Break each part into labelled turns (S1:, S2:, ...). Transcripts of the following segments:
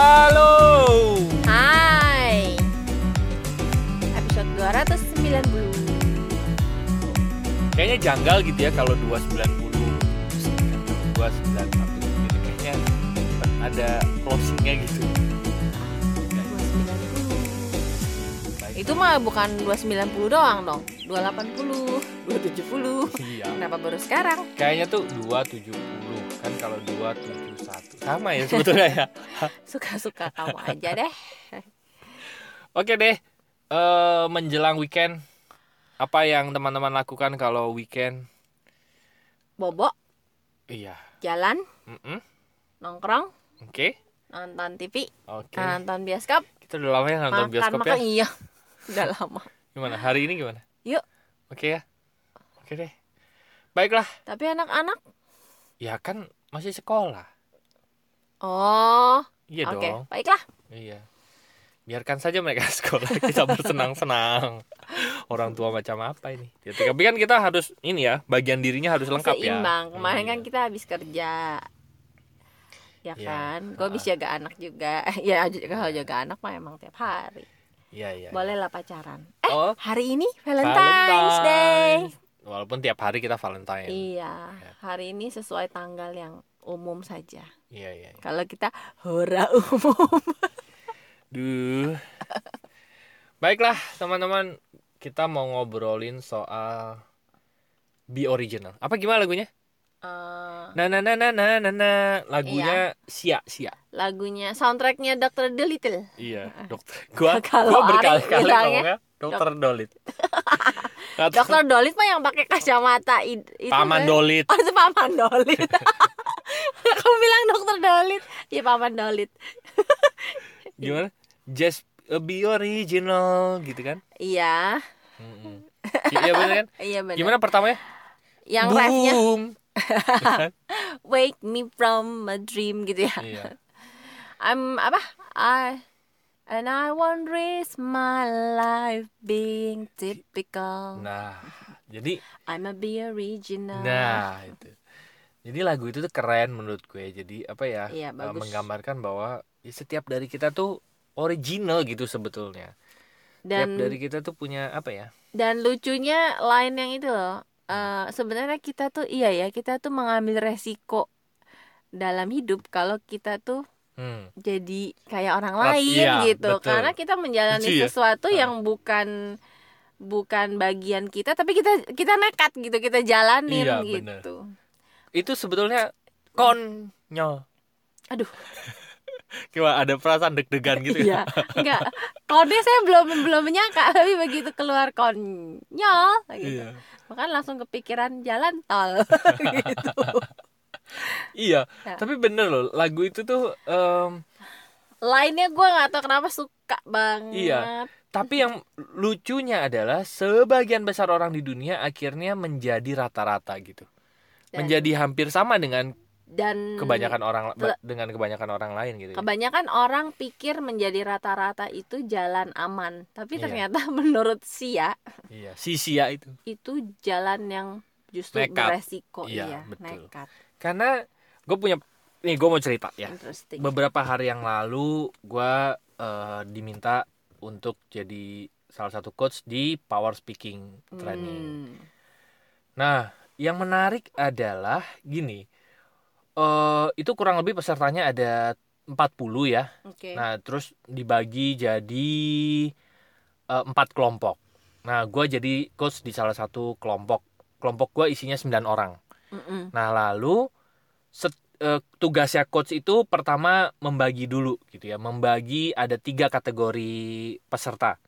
S1: Halo.
S2: Hai Episode 290
S1: Kayaknya janggal gitu ya kalau 290 291 gitu kayaknya ada closingnya gitu.
S2: 290
S1: Baik.
S2: Itu mah bukan 290 doang dong 280 270
S1: Iya.
S2: Kenapa baru sekarang?
S1: Kayaknya tuh 270 kan kalau 271 sama ya sebetulnya ya.
S2: Suka-suka kamu aja deh
S1: Oke deh. eh menjelang weekend apa yang teman-teman lakukan kalau weekend?
S2: Bobo,
S1: Iya.
S2: jalan,
S1: Mm-mm.
S2: nongkrong,
S1: Oke.
S2: nonton TV,
S1: Oke.
S2: nonton bioskop
S1: Kita udah lama ya nonton
S2: Makan,
S1: bioskop
S2: makan
S1: ya.
S2: iya Udah lama
S1: Gimana? Hari ini gimana?
S2: Yuk.
S1: Oke ya. Oke deh. Baiklah.
S2: Tapi anak-anak
S1: Ya kan masih sekolah.
S2: Oh
S1: Iya
S2: oke
S1: dong.
S2: Baiklah
S1: Iya. Biarkan saja mereka sekolah kita bersenang-senang. Orang tua macam apa ini? Ya, tapi kan kita harus ini ya, bagian dirinya harus lengkap ya.
S2: Seimbang Kemarin kan
S1: Iya.
S2: kita habis kerja Ya
S1: Iya.
S2: kan Gue
S1: Ah.
S2: habis jaga anak juga Ya kalau jaga anak mah emang tiap hari
S1: Iya, iya.
S2: Boleh lah pacaran Eh
S1: Oh,
S2: hari ini Valentine's Day
S1: Valentine's. Walaupun tiap hari kita Valentine.
S2: Iya Hari ini sesuai tanggal yang umum saja
S1: Iya, iya. iya.
S2: Kalau kita hora umum
S1: Duh. Baiklah, teman-teman, kita mau ngobrolin soal Be Original. Apa gimana lagunya?
S2: Eh,
S1: Na na na na na na na. Lagunya Sia Sia.
S2: Lagunya Soundtracknya Dr. Dolittle
S1: Iya, dokter. Gua
S2: Kalau
S1: gua berkali-kali ngomongnya dokter Dolit. Kata-
S2: Dokter Dolit mah yang pakai kacamata itu
S1: Paman
S2: kan?
S1: Dolit.
S2: Oh itu Paman Dolit Kamu bilang dokter Dolit Ya Paman Dolit
S1: Gimana? Just uh, be original gitu kan?
S2: Iya.
S1: Iya bener kan?
S2: Iya benar
S1: Gimana pertamanya?
S2: Yang refnya
S1: Boom.
S2: Wake me from a dream gitu ya
S1: Iya.
S2: I'm apa? I And I won't risk my life being typical
S1: Nah, jadi
S2: I'm a be original
S1: Nah, itu. Jadi lagu itu tuh keren menurut gue. Jadi apa ya?
S2: Iya,
S1: eh,
S2: bagus.
S1: menggambarkan bahwa ya, setiap dari kita tuh original gitu sebetulnya.
S2: Dan
S1: Setiap dari kita tuh punya apa ya?
S2: Dan lucunya lain yang itu loh. eh, sebenarnya kita tuh iya ya, kita tuh mengambil resiko dalam hidup kalau kita tuh
S1: Hmm.
S2: jadi kayak orang lain
S1: iya,
S2: gitu.
S1: betul.
S2: Karena kita menjalani
S1: Lucu ya?
S2: sesuatu
S1: Ah.
S2: yang bukan bukan bagian kita, tapi kita kita nekat gitu, kita jalanin
S1: Iya, bener. Itu sebetulnya konyol.
S2: Aduh.
S1: Gimana ada perasaan deg-degan gitu
S2: Iya, enggak. Kode saya belum belum menyangka, tapi begitu keluar konyol gitu.
S1: Iya.
S2: Makan langsung kepikiran jalan tol gitu.
S1: Iya,
S2: Ya.
S1: tapi bener loh, lagu itu tuh em,
S2: lainnya gue nggak tahu kenapa suka banget
S1: Iya. tapi yang lucunya adalah sebagian besar orang di dunia akhirnya menjadi rata-rata gitu.
S2: Dan-
S1: Menjadi hampir sama dengan
S2: dan
S1: kebanyakan orang
S2: Tel-
S1: dengan kebanyakan orang lain gitu. ya.
S2: kebanyakan orang pikir menjadi rata-rata itu jalan aman tapi
S1: Iya.
S2: ternyata menurut Sia
S1: Iya, si Sia itu.
S2: itu jalan yang justru
S1: Nekat.
S2: beresiko
S1: Iya,
S2: iya,
S1: betul.
S2: nekat
S1: Karena gue punya nih gue mau cerita ya. Beberapa hari yang lalu gue eh, diminta untuk jadi salah satu coach di power speaking training.
S2: Hmm.
S1: Nah, yang menarik adalah gini. eh itu kurang lebih pesertanya ada 40 ya.
S2: oke
S1: Nah, terus dibagi jadi eh, empat kelompok. Nah, gue jadi coach di salah satu kelompok. Kelompok gue isinya 9 orang.
S2: Mm-mm.
S1: Nah, lalu set- eh, tugasnya coach itu pertama membagi dulu gitu ya. Membagi ada tiga kategori peserta.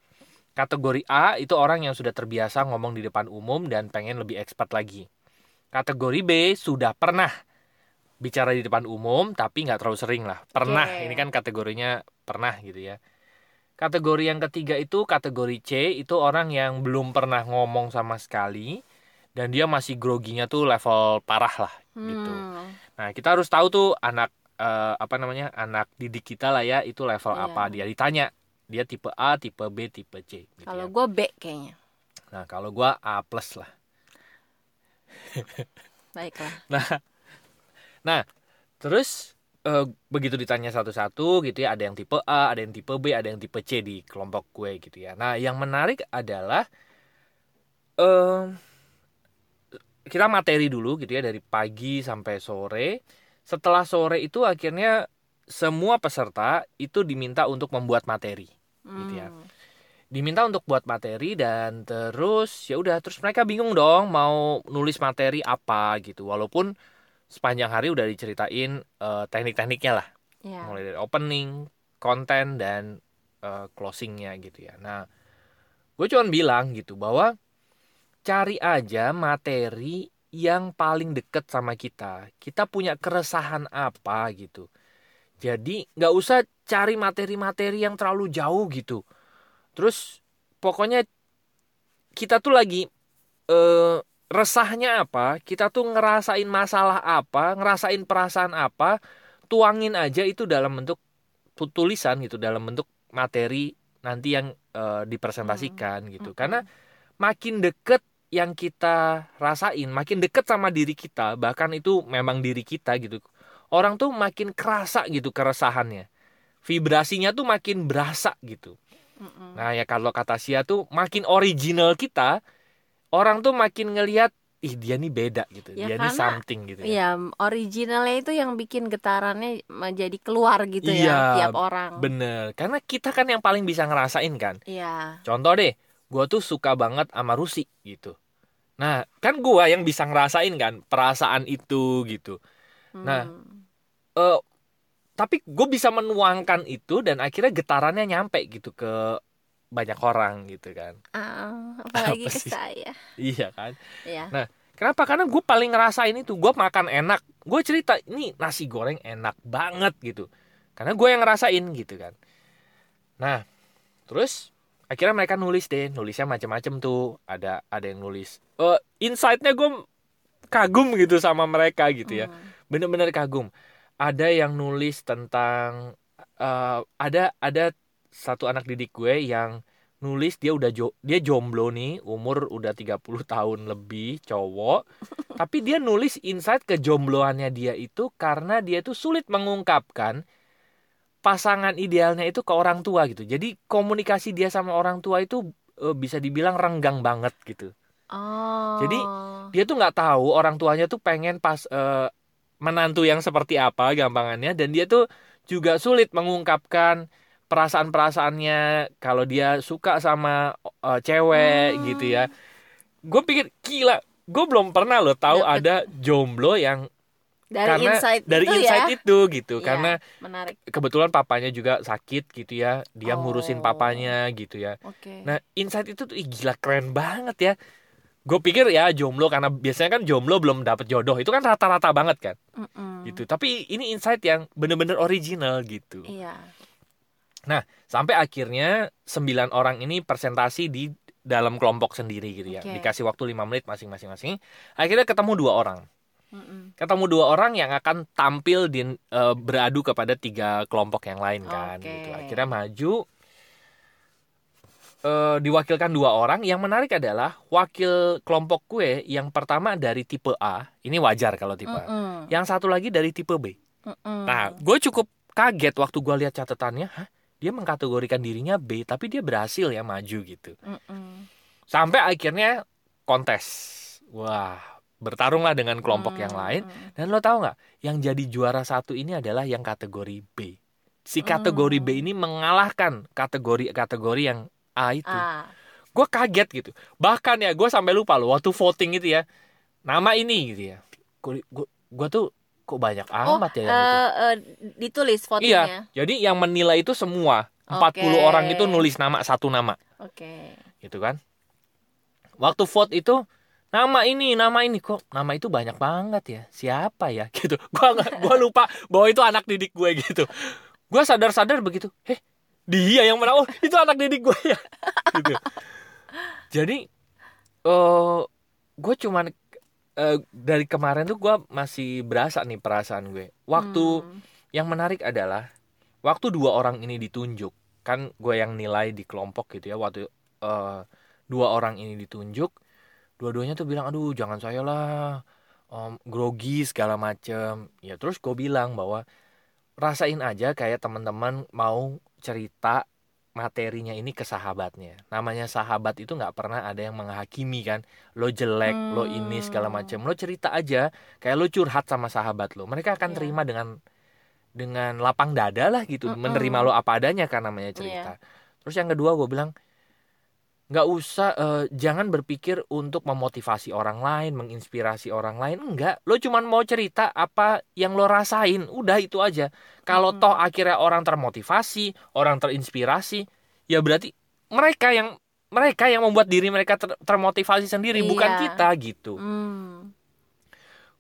S1: Kategori A itu orang yang sudah terbiasa ngomong di depan umum dan pengen lebih expert lagi. Kategori B sudah pernah bicara di depan umum tapi nggak terlalu sering lah. Pernah,
S2: Oke.
S1: ini kan kategorinya pernah gitu ya. Kategori yang ketiga itu kategori C itu orang yang belum pernah ngomong sama sekali dan dia masih groginya tuh level parah lah gitu.
S2: Hmm.
S1: Nah, kita harus tahu tuh anak eh, apa namanya? anak didik kita lah ya itu level
S2: Iya.
S1: apa. Dia ditanya, dia tipe A, tipe B, tipe C gitu
S2: kalau
S1: ya.
S2: gue B kayaknya
S1: Nah, kalau gua A+ lah.
S2: baiklah.
S1: Nah, nah terus eh, begitu ditanya satu-satu gitu ya ada yang tipe A ada yang tipe B ada yang tipe C di kelompok gue gitu ya. Nah yang menarik adalah eh kita materi dulu gitu ya dari pagi sampai sore. Setelah sore itu akhirnya semua peserta itu diminta untuk membuat materi gitu ya. Diminta untuk buat materi dan terus ya udah terus mereka bingung dong mau nulis materi apa gitu. Walaupun sepanjang hari udah diceritain eh, teknik-tekniknya lah.
S2: Ya.
S1: mulai dari opening konten dan eh, closingnya gitu ya. Nah gue cuman bilang gitu bahwa cari aja materi yang paling deket sama kita. Kita punya keresahan apa gitu. Jadi nggak usah cari materi-materi yang terlalu jauh gitu terus pokoknya kita tuh lagi eh, resahnya apa kita tuh ngerasain masalah apa ngerasain perasaan apa tuangin aja itu dalam bentuk tu- tulisan gitu dalam bentuk materi nanti yang eh, dipresentasikan gitu.
S2: Mm-mm.
S1: karena makin deket yang kita rasain makin deket sama diri kita bahkan itu memang diri kita gitu orang tuh makin kerasa gitu keresahannya. Vibrasinya tuh makin berasa gitu
S2: Mm-mm.
S1: Nah ya kalau kata Sia tuh makin original kita, orang tuh makin ngelihat ih dia nih beda gitu,
S2: Ya,
S1: dia nih something gitu ya.
S2: Iya, originalnya itu yang bikin getarannya menjadi keluar gitu
S1: Iya,
S2: ya tiap orang.
S1: Bener, karena kita kan yang paling bisa ngerasain kan.
S2: Iya.
S1: Contoh deh, gue tuh suka banget sama Rusi gitu. Nah kan gua yang bisa ngerasain kan perasaan itu gitu. Nah,
S2: Hmm.
S1: Tapi gue bisa menuangkan itu dan akhirnya getarannya nyampe gitu ke banyak orang gitu kan.
S2: Ah, apalagi
S1: Apa
S2: ke
S1: sih?
S2: saya.
S1: Iya kan.
S2: Iya.
S1: Kenapa? Karena gue paling ngerasain itu gue makan enak. Gue cerita ini nasi goreng enak banget gitu. Karena gue yang ngerasain gitu kan. Nah, terus akhirnya mereka nulis deh, nulisnya macam-macam tuh. Ada ada yang nulis. Eh, insight-nya gue kagum gitu sama mereka gitu ya.
S2: Hmm.
S1: Bener-bener kagum. Ada yang nulis tentang eh, ada ada satu anak didik gue yang nulis dia udah jo dia jomblo nih umur udah 30 tahun lebih cowok. Tapi dia nulis insight kejombloannya dia itu karena dia tuh sulit mengungkapkan pasangan idealnya itu ke orang tua gitu. Jadi komunikasi dia sama orang tua itu eh, bisa dibilang renggang banget gitu.
S2: Oh.
S1: Jadi, dia tuh nggak tahu orang tuanya tuh pengen pas eh, menantu yang seperti apa gampangannya dan dia tuh juga sulit mengungkapkan perasaan-perasaannya kalau dia suka sama eh, cewek
S2: Hmm.
S1: gitu ya. Gue pikir gila, gue belum pernah loh tahu
S2: Dapet.
S1: ada jomblo yang
S2: dari
S1: karena
S2: insight
S1: dari
S2: itu
S1: insight
S2: ya.
S1: itu gitu
S2: Iya.
S1: karena
S2: Menarik.
S1: kebetulan papanya juga sakit gitu ya dia ngurusin
S2: Oh.
S1: papanya gitu ya
S2: Oke.
S1: Nah, insight itu tuh ih, gila keren banget ya. Gue pikir ya jomblo karena biasanya kan jomblo belum dapet jodoh. Itu kan rata-rata banget kan
S2: Mm-mm.
S1: gitu. Tapi ini insight yang bener-bener original gitu.
S2: Iya.
S1: Sampai akhirnya sembilan orang ini presentasi di dalam kelompok sendiri gitu ya.
S2: Oke.
S1: Dikasih waktu 5 menit masing-masing masing. Akhirnya ketemu dua orang.
S2: Mm-mm.
S1: Ketemu dua orang yang akan tampil di eh, beradu kepada tiga kelompok yang lain kan
S2: Oke.
S1: gitu. Akhirnya maju eh, diwakilkan dua orang. Yang menarik adalah wakil kelompok gue yang pertama dari tipe A. Ini wajar kalau tipe A.
S2: Mm-mm.
S1: Yang satu lagi dari tipe B.
S2: Mm-mm.
S1: Nah, gue cukup kaget waktu gue lihat catatannya. Hah? Dia mengkategorikan dirinya B, tapi dia berhasil ya maju gitu.
S2: Mm-mm.
S1: Sampai akhirnya kontes. Wah, bertarunglah dengan kelompok yang lain. Dan lo tahu nggak, yang jadi juara satu ini adalah yang kategori B. Si kategori B
S2: Hmm.
S1: ini mengalahkan kategori-kategori yang A itu.
S2: Ah.
S1: Gue kaget gitu. Bahkan ya, gue sampai lupa loh waktu voting itu ya, nama ini gitu ya. Gue gue tuh kok banyak
S2: Oh,
S1: amat ya yang itu.
S2: eh, ditulis
S1: Iya,
S2: votingnya.
S1: jadi yang menilai itu semua 40
S2: Oke.
S1: orang itu nulis nama satu nama,
S2: Oke.
S1: gitu kan? Waktu vote itu nama ini, nama ini kok nama itu banyak banget ya. Siapa ya? Gitu. Gua gua lupa bahwa itu anak didik gue gitu. Gua sadar-sadar begitu. Eh, dia yang menang. Oh, itu anak didik gue ya. gitu. Jadi eh gue cuman eh, dari kemarin tuh gua masih berasa nih perasaan gue. Waktu
S2: Hmm.
S1: yang menarik adalah waktu dua orang ini ditunjuk kan gue yang nilai di kelompok gitu ya waktu eh, dua orang ini ditunjuk dua-duanya tuh bilang aduh jangan saya lah om grogi segala macem ya terus gue bilang bahwa rasain aja kayak teman-teman mau cerita materinya ini ke sahabatnya. Namanya sahabat itu nggak pernah ada yang menghakimi kan. Lo jelek, lo ini segala
S2: Hmm.
S1: macam. Lo cerita aja kayak lo curhat sama sahabat lo. Mereka akan
S2: Iya.
S1: terima dengan dengan lapang dada lah gitu,
S2: Mm-mm.
S1: menerima lo apa adanya kan namanya cerita. Terus yang kedua gue bilang nggak usah eh, jangan berpikir untuk memotivasi orang lain, menginspirasi orang lain. Enggak, lo cuman mau cerita apa yang lo rasain, udah itu aja. Kalau
S2: Mm-mm.
S1: toh akhirnya orang termotivasi, orang terinspirasi, ya berarti mereka yang mereka yang membuat diri mereka ter- termotivasi sendiri, bukan
S2: Iya.
S1: kita gitu.
S2: Hmm.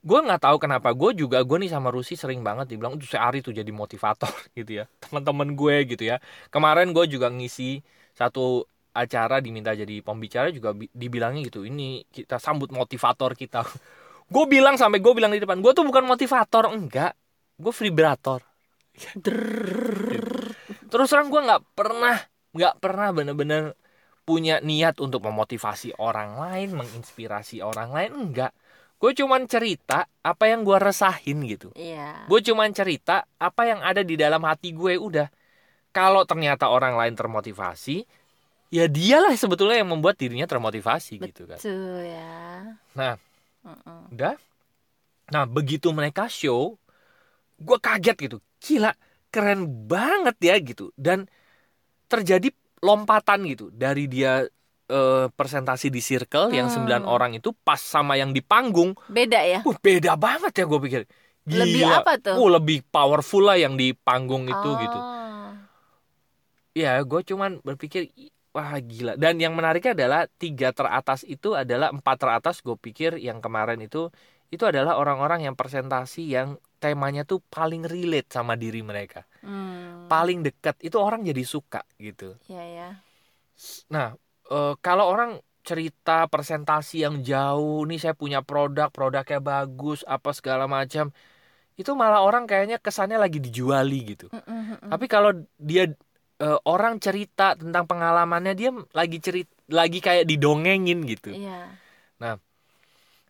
S1: Gue nggak tahu kenapa gue juga gue nih sama Rusi sering banget dibilang tuh si Ari tuh jadi motivator gitu ya teman-teman gue gitu ya kemarin gue juga ngisi satu acara diminta jadi pembicara juga bi- dibilangnya gitu ini kita sambut motivator kita gue bilang sampai gue bilang di depan gue tuh bukan motivator enggak gue vibrator terus terang gue nggak pernah nggak pernah bener-bener punya niat untuk memotivasi orang lain menginspirasi orang lain enggak gue cuman cerita apa yang gue resahin gitu
S2: Iya.
S1: gue cuman cerita apa yang ada di dalam hati gue udah kalau ternyata orang lain termotivasi ya dialah sebetulnya yang membuat dirinya termotivasi gitu kan
S2: Tuh ya.
S1: Nah.
S2: Mm-mm.
S1: udah nah begitu mereka show gue kaget gitu gila keren banget ya gitu dan terjadi lompatan gitu dari dia eh, presentasi di circle yang
S2: Hmm.
S1: 9 orang itu pas sama yang di panggung
S2: Beda ya.
S1: uh, beda banget ya gue pikir Gila.
S2: Lebih apa tuh?
S1: Uh, lebih powerful lah yang di panggung itu
S2: Oh.
S1: gitu ya gue cuman berpikir "Ih, wah gila dan yang menariknya adalah tiga teratas itu adalah empat teratas gue pikir yang kemarin itu itu adalah orang-orang yang presentasi yang temanya tuh paling relate sama diri mereka
S2: Hmm.
S1: paling dekat itu orang jadi suka gitu
S2: Iya ya.
S1: nah eh, kalau orang cerita presentasi yang jauh nih saya punya produk produknya bagus apa segala macam itu malah orang kayaknya kesannya lagi dijuali gitu
S2: Mm-mm, mm-mm.
S1: Tapi kalau dia eh, orang cerita tentang pengalamannya dia lagi cerit lagi kayak didongengin gitu.
S2: Iya.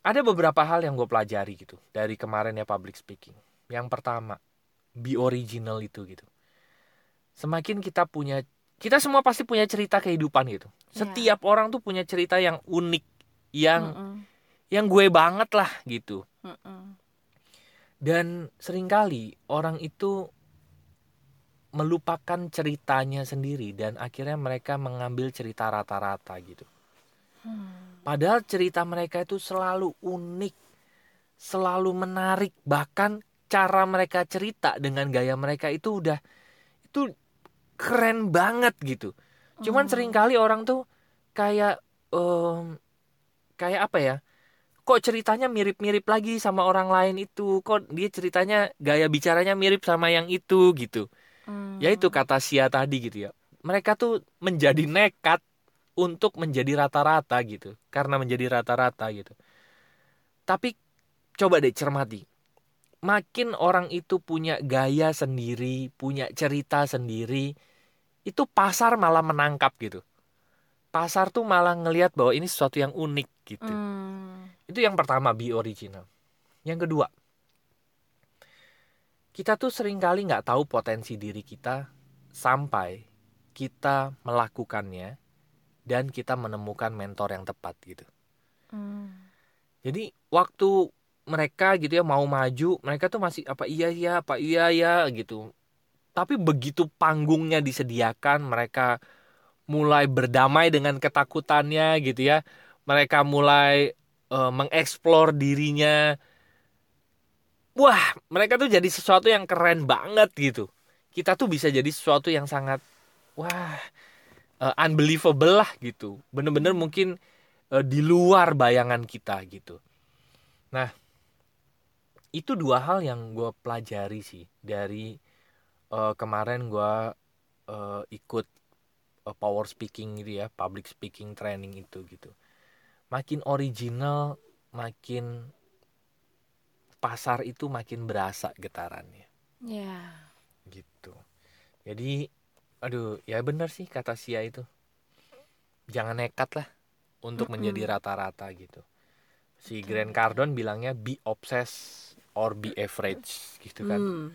S1: Ada beberapa hal yang gue pelajari gitu dari kemarin ya public speaking. Yang pertama, be original itu gitu. Semakin kita punya kita semua pasti punya cerita kehidupan gitu.
S2: Iya.
S1: Setiap orang tuh punya cerita yang unik, yang
S2: Mm-mm,
S1: yang gue banget lah gitu.
S2: mm-mm.
S1: Dan sering kali orang itu melupakan ceritanya sendiri dan akhirnya mereka mengambil cerita rata-rata gitu.
S2: Hmm.
S1: Padahal cerita mereka itu selalu unik, selalu menarik, bahkan cara mereka cerita dengan gaya mereka itu udah itu keren banget gitu. Cuman
S2: Hmm.
S1: sering kali orang tuh kayak em, kayak apa ya? Kok ceritanya mirip-mirip lagi sama orang lain itu? Kok dia ceritanya gaya bicaranya mirip sama yang itu gitu.
S2: Hmm.
S1: Ya itu kata Sia tadi gitu ya. Mereka tuh menjadi nekat untuk menjadi rata-rata gitu. Karena menjadi rata-rata gitu. Tapi coba deh cermati. Makin orang itu punya gaya sendiri, punya cerita sendiri, itu pasar malah menangkap gitu. Pasar tuh malah ngelihat bahwa ini sesuatu yang unik gitu.
S2: Hmm.
S1: Itu yang pertama be original. Yang kedua, kita tuh sering kali nggak tahu potensi diri kita sampai kita melakukannya dan kita menemukan mentor yang tepat gitu.
S2: Hmm.
S1: Jadi waktu mereka gitu ya mau maju, mereka tuh masih apa iya ya, apa iya ya gitu. Tapi begitu panggungnya disediakan, mereka mulai berdamai dengan ketakutannya gitu ya. Mereka mulai eh, mengeksplor dirinya. Wah, mereka tuh jadi sesuatu yang keren banget gitu. Kita tuh bisa jadi sesuatu yang sangat wah eh, unbelievable lah gitu. Bener-bener mungkin eh, di luar bayangan kita gitu. Nah, itu dua hal yang gue pelajari sih dari eh, kemarin gue eh, ikut eh, power speaking gitu ya, public speaking training itu gitu. Makin original, makin pasar itu makin berasa getarannya
S2: Ya.
S1: gitu. Jadi, aduh, ya bener sih kata Sia itu. Jangan nekat lah untuk
S2: Mm-mm.
S1: menjadi rata-rata gitu. Si Grant Cardone bilangnya be obsessed or be average gitu kan.
S2: Hmm.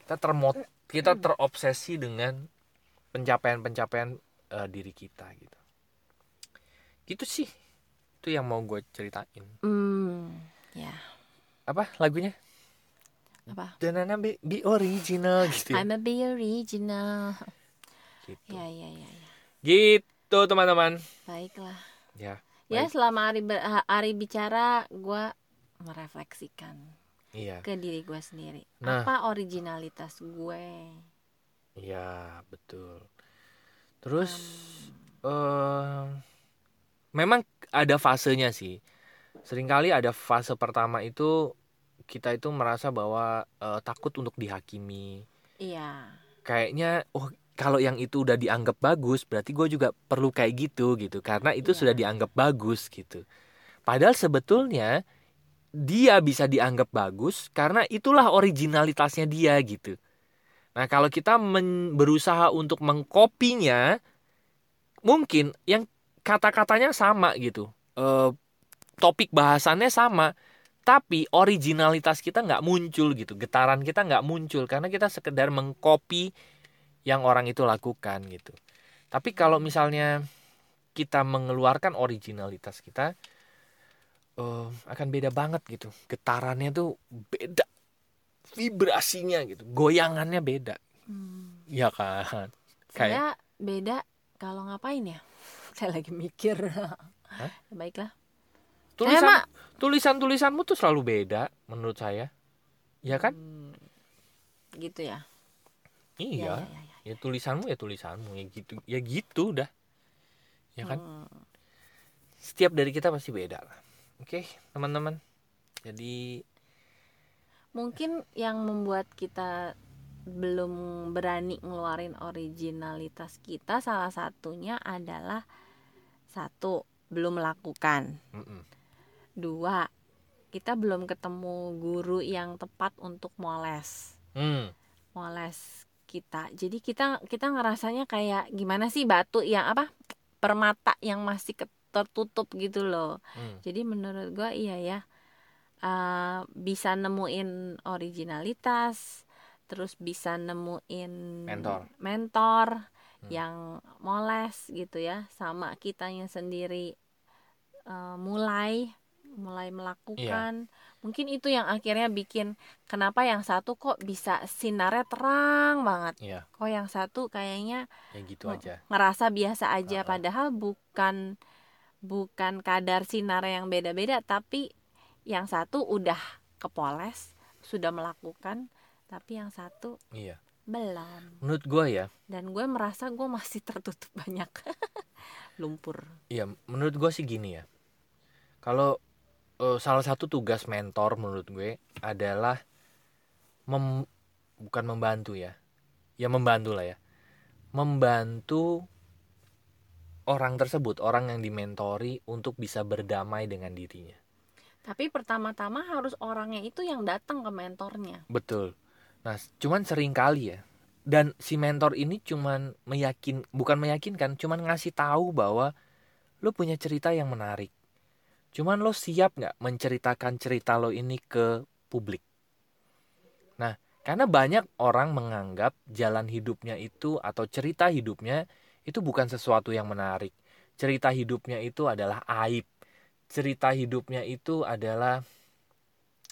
S1: kita termot kita terobsesi dengan pencapaian-pencapaian eh, diri kita gitu gitu sih itu yang mau gue ceritain
S2: Hmm, ya.
S1: Apa lagunya
S2: Apa?
S1: Danana be, be original gitu ya.
S2: I'm a be original.
S1: gitu
S2: Ya, ya, ya, ya.
S1: gitu teman-teman
S2: Baiklah.
S1: ya
S2: Ya,
S1: Baik.
S2: selama Ari ber- ha- Ari bicara, gua merefleksikan
S1: iya
S2: ke diri gue sendiri.
S1: Nah.
S2: Apa originalitas gue?
S1: iya betul terus eh memang ada fasenya sih sering kali ada fase pertama itu kita itu merasa bahwa eh, takut untuk dihakimi.
S2: Iya.
S1: kayaknya oh kalau yang itu udah dianggap bagus berarti gue juga perlu kayak gitu gitu. Karena itu
S2: Iya.
S1: sudah dianggap bagus gitu. Padahal sebetulnya dia bisa dianggap bagus karena itulah originalitasnya dia gitu. Nah kalau kita men- berusaha untuk mengkopinya mungkin yang kata-katanya sama gitu. Eh, topik bahasannya sama tapi originalitas kita nggak muncul gitu getaran kita nggak muncul karena kita sekedar mengcopy yang orang itu lakukan gitu tapi kalau misalnya kita mengeluarkan originalitas kita eh, akan beda banget gitu getarannya tuh beda vibrasinya gitu goyangannya beda
S2: Hmm.
S1: ya kan kayak
S2: beda kalau ngapain ya? Saya lagi mikir.
S1: Hah?
S2: Baiklah.
S1: Tulisan
S2: mah
S1: tulisan tulisanmu tuh selalu beda menurut saya ya kan
S2: Hmm, gitu ya.
S1: iya
S2: Ya, ya, ya, ya.
S1: ya tulisanmu ya tulisanmu ya gitu ya gitu dah ya kan
S2: Hmm.
S1: setiap dari kita pasti beda lah oke teman-teman jadi
S2: Mungkin yang membuat kita belum berani ngeluarin originalitas kita salah satunya adalah satu belum melakukan.
S1: mm-mm.
S2: Dua, kita belum ketemu guru yang tepat untuk moles.
S1: Hmm,
S2: Moles kita. Jadi kita kita ngerasanya kayak gimana sih batu yang apa? Permata yang masih tertutup gitu loh.
S1: hmm.
S2: Jadi menurut gua iya ya. eh, bisa nemuin originalitas, terus bisa nemuin
S1: Mentor.
S2: mentor
S1: Hmm.
S2: yang moles gitu ya, sama kitanya sendiri eh, mulai mulai melakukan. Mungkin itu yang akhirnya bikin kenapa yang satu kok bisa sinarnya terang banget.
S1: Iya,
S2: Kok yang satu kayaknya
S1: ya gitu aja.
S2: ngerasa biasa aja
S1: Uh-uh.
S2: padahal bukan bukan kadar sinar yang beda-beda tapi yang satu udah kepoles sudah melakukan tapi yang satu
S1: Iya.
S2: belum
S1: Menurut gua ya,
S2: dan gue merasa gue masih tertutup banyak lumpur
S1: iya menurut gua sih gini ya. Kalau eh, salah satu tugas mentor menurut gue adalah mem- bukan membantu ya. Ya membantu lah ya. Membantu orang tersebut, orang yang dimentori untuk bisa berdamai dengan dirinya.
S2: tapi pertama-tama harus orangnya itu yang datang ke mentornya
S1: Betul. Nah, cuman sering kali ya. Dan si mentor ini cuman meyakin, bukan meyakinkan, cuman ngasih tahu bahwa lo punya cerita yang menarik. Cuman lo siap nggak menceritakan cerita lo ini ke publik? Nah, karena banyak orang menganggap jalan hidupnya itu atau cerita hidupnya itu bukan sesuatu yang menarik. Cerita hidupnya itu adalah aib. Cerita hidupnya itu adalah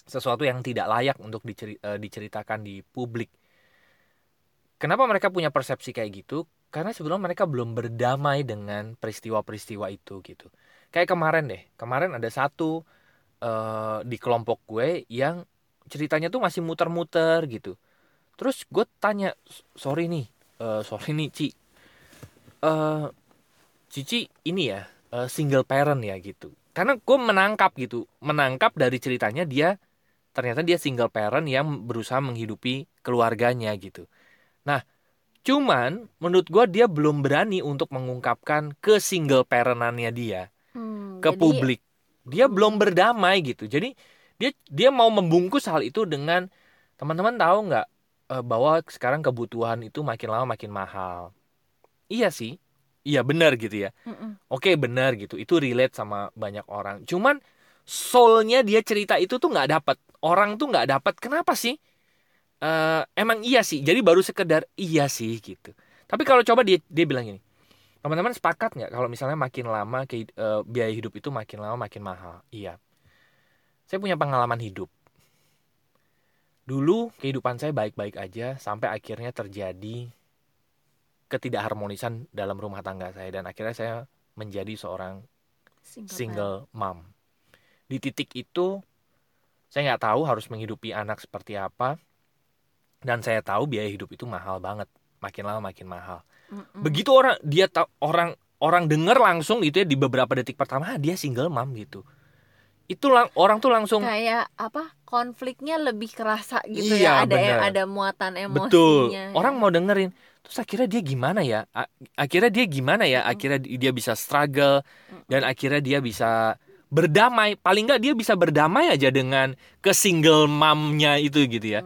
S1: sesuatu yang tidak layak untuk eh, diceritakan di publik. Kenapa mereka punya persepsi kayak gitu? Karena sebelum mereka belum berdamai dengan peristiwa-peristiwa itu gitu. Kayak kemarin deh, kemarin ada satu eh, di kelompok gue yang ceritanya tuh masih muter-muter gitu. Terus gue tanya, sorry nih, eh, sorry nih Ci, eh Cici ini ya eh, single parent ya gitu. Karena gue menangkap gitu, menangkap dari ceritanya dia ternyata dia single parent yang berusaha menghidupi keluarganya gitu. Nah, cuman menurut gue dia belum berani untuk mengungkapkan ke single parentannya dia
S2: Hmm,
S1: ke
S2: jadi-
S1: publik. Dia belum berdamai gitu. Jadi dia dia mau membungkus hal itu dengan teman-teman tahu nggak eh, bahwa sekarang kebutuhan itu makin lama makin mahal. Iya sih, iya benar gitu ya.
S2: Mm-mm.
S1: Oke benar gitu, itu relate sama banyak orang. Cuman soulnya dia cerita itu tuh nggak dapat, orang tuh nggak dapat. Kenapa sih? uh, emang iya sih jadi baru sekedar iya sih gitu tapi kalau coba dia dia bilang ini teman-teman sepakat nggak kalau misalnya makin lama ke, uh, biaya hidup itu makin lama makin mahal? Iya. Saya punya pengalaman hidup. Dulu kehidupan saya baik-baik aja sampai akhirnya terjadi ketidakharmonisan dalam rumah tangga saya dan akhirnya saya menjadi seorang single, single mom. Di titik itu saya nggak tahu harus menghidupi anak seperti apa dan saya tahu biaya hidup itu mahal banget makin lama makin mahal Mm-mm. begitu orang dia tahu orang orang dengar langsung itu ya di beberapa detik pertama ah, dia single mom gitu. Itu lang orang tuh langsung
S2: kayak apa konfliknya lebih kerasa gitu iya, ya ada bener. ada muatan emosinya
S1: betul orang mau dengerin terus akhirnya dia gimana ya? Akhirnya dia gimana ya? Akhirnya dia bisa struggle dan akhirnya dia bisa berdamai. Paling nggak dia bisa berdamai aja dengan ke single momnya itu gitu ya.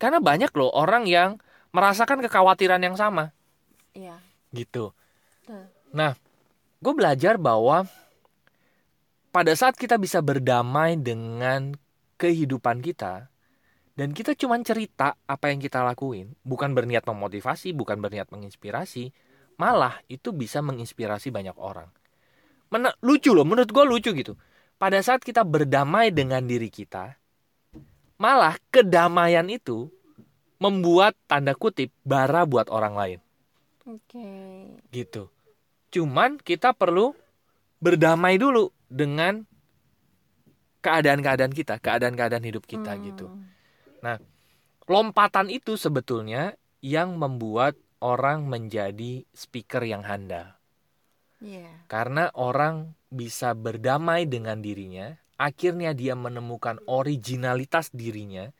S1: Karena banyak loh orang yang merasakan kekhawatiran yang sama. Iya. Gitu. Nah, gue belajar bahwa pada saat kita bisa berdamai dengan kehidupan kita dan kita cuma cerita apa yang kita lakuin, bukan berniat memotivasi, bukan berniat menginspirasi, malah itu bisa menginspirasi banyak orang. Men lucu loh, menurut gue lucu gitu. Pada saat kita berdamai dengan diri kita, Malah kedamaian itu membuat tanda kutip bara buat orang lain. Oke. Okay. Gitu. Cuman kita perlu berdamai dulu dengan keadaan-keadaan kita, keadaan-keadaan hidup kita hmm. gitu. Nah, lompatan itu sebetulnya yang membuat orang menjadi speaker yang handal. Yeah. Karena orang bisa berdamai dengan dirinya, akhirnya dia menemukan originalitas dirinya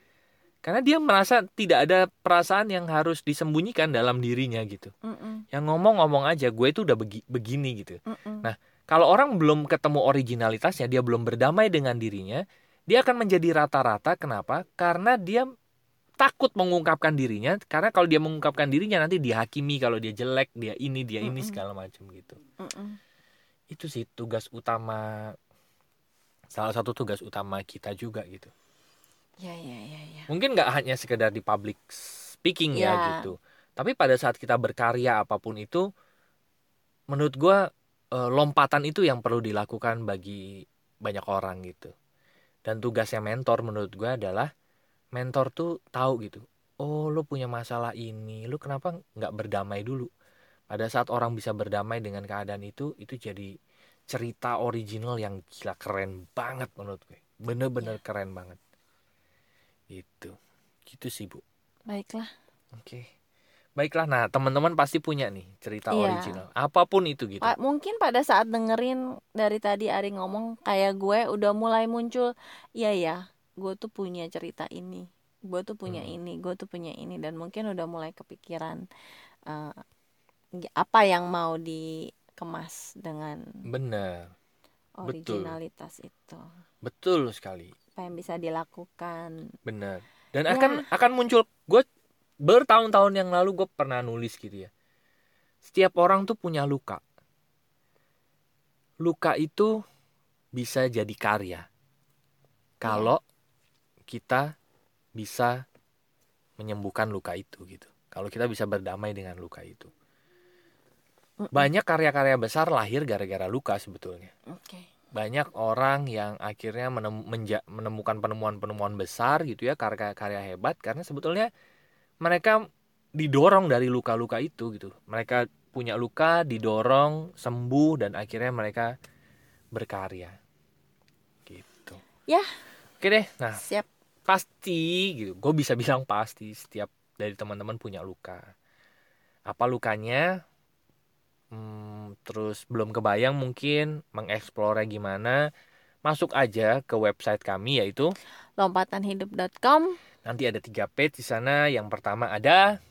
S1: karena dia merasa tidak ada perasaan yang harus disembunyikan dalam dirinya gitu. Mm -mm. Yang ngomong-ngomong aja, gue itu udah begi begini gitu. Mm -mm. Nah, kalau orang belum ketemu originalitasnya, dia belum berdamai dengan dirinya, dia akan menjadi rata-rata. Kenapa? Karena dia takut mengungkapkan dirinya. Karena kalau dia mengungkapkan dirinya nanti dihakimi kalau dia jelek, dia ini, dia ini mm -mm. segala macam gitu. Mm -mm. Itu sih tugas utama salah satu tugas utama kita juga gitu.
S2: Ya ya ya. ya.
S1: Mungkin nggak hanya sekedar di public speaking ya, ya gitu. Tapi pada saat kita berkarya apa pun itu, menurut gue eh, lompatan itu yang perlu dilakukan bagi banyak orang gitu. Dan tugasnya mentor menurut gue adalah mentor tuh tahu gitu. Oh lo punya masalah ini, lo kenapa nggak berdamai dulu? Pada saat orang bisa berdamai dengan keadaan itu, itu jadi cerita original yang gila keren banget menurut gue bener-bener yeah. keren banget itu gitu sih bu
S2: baiklah
S1: oke okay. baiklah nah teman-teman pasti punya nih cerita yeah. original apa pun itu gitu
S2: pa mungkin pada saat dengerin dari tadi Ari ngomong kayak gue udah mulai muncul iya ya gue tuh punya cerita ini gue tuh punya hmm. ini gue tuh punya ini dan mungkin udah mulai kepikiran uh, apa yang mau di dikemas dengan
S1: benar
S2: originalitas betul. itu
S1: betul sekali
S2: apa yang bisa dilakukan
S1: benar dan ya. akan akan muncul gue bertahun-tahun yang lalu gue pernah nulis gitu ya setiap orang tuh punya luka luka itu bisa jadi karya kalau ya. kita bisa menyembuhkan luka itu gitu kalau kita bisa berdamai dengan luka itu banyak karya-karya besar lahir gara-gara luka sebetulnya. Okay. Banyak orang yang akhirnya menemukan penemuan-penemuan besar gitu ya, karya-karya hebat karena sebetulnya mereka didorong dari luka-luka itu gitu. Mereka punya luka, didorong, sembuh dan akhirnya mereka berkarya. Gitu.
S2: Ya.
S1: Oke deh. Nah, siap. Pasti gitu. Gue bisa bilang pasti setiap dari teman-teman punya luka. Apa lukanya? Hmm, terus belum kebayang mungkin mengeksplornya gimana masuk aja ke website kami yaitu
S2: lompatanhidup.com
S1: nanti ada tiga page di sana. Yang pertama ada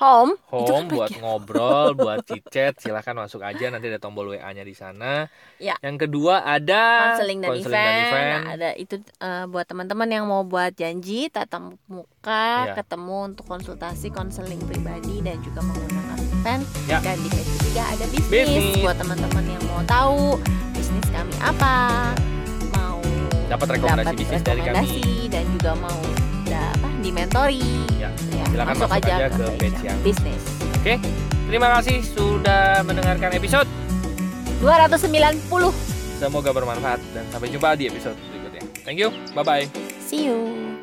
S2: home.
S1: Home buat ngobrol buat chat silahkan masuk aja nanti ada tombol wa nya di sana. Ya. yang kedua ada
S2: konseling dan, event. dan event. nah, ada itu uh, buat teman-teman yang mau buat janji tatap muka ya. ketemu untuk konsultasi konseling pribadi dan juga menggunakan event ya. dan di sesi tiga ada bisnis, bisnis. buat teman-teman yang mau tahu bisnis kami apa mau
S1: dapat rekomendasi dapat bisnis rekomendasi dari kami
S2: dan juga mau da, apa dimentori ya.
S1: ya silakan masuk, masuk aja, aja ke page yang
S2: bisnis
S1: oke okay. terima kasih sudah mendengarkan episode
S2: 290
S1: semoga bermanfaat dan sampai jumpa di episode berikutnya thank you bye bye
S2: see you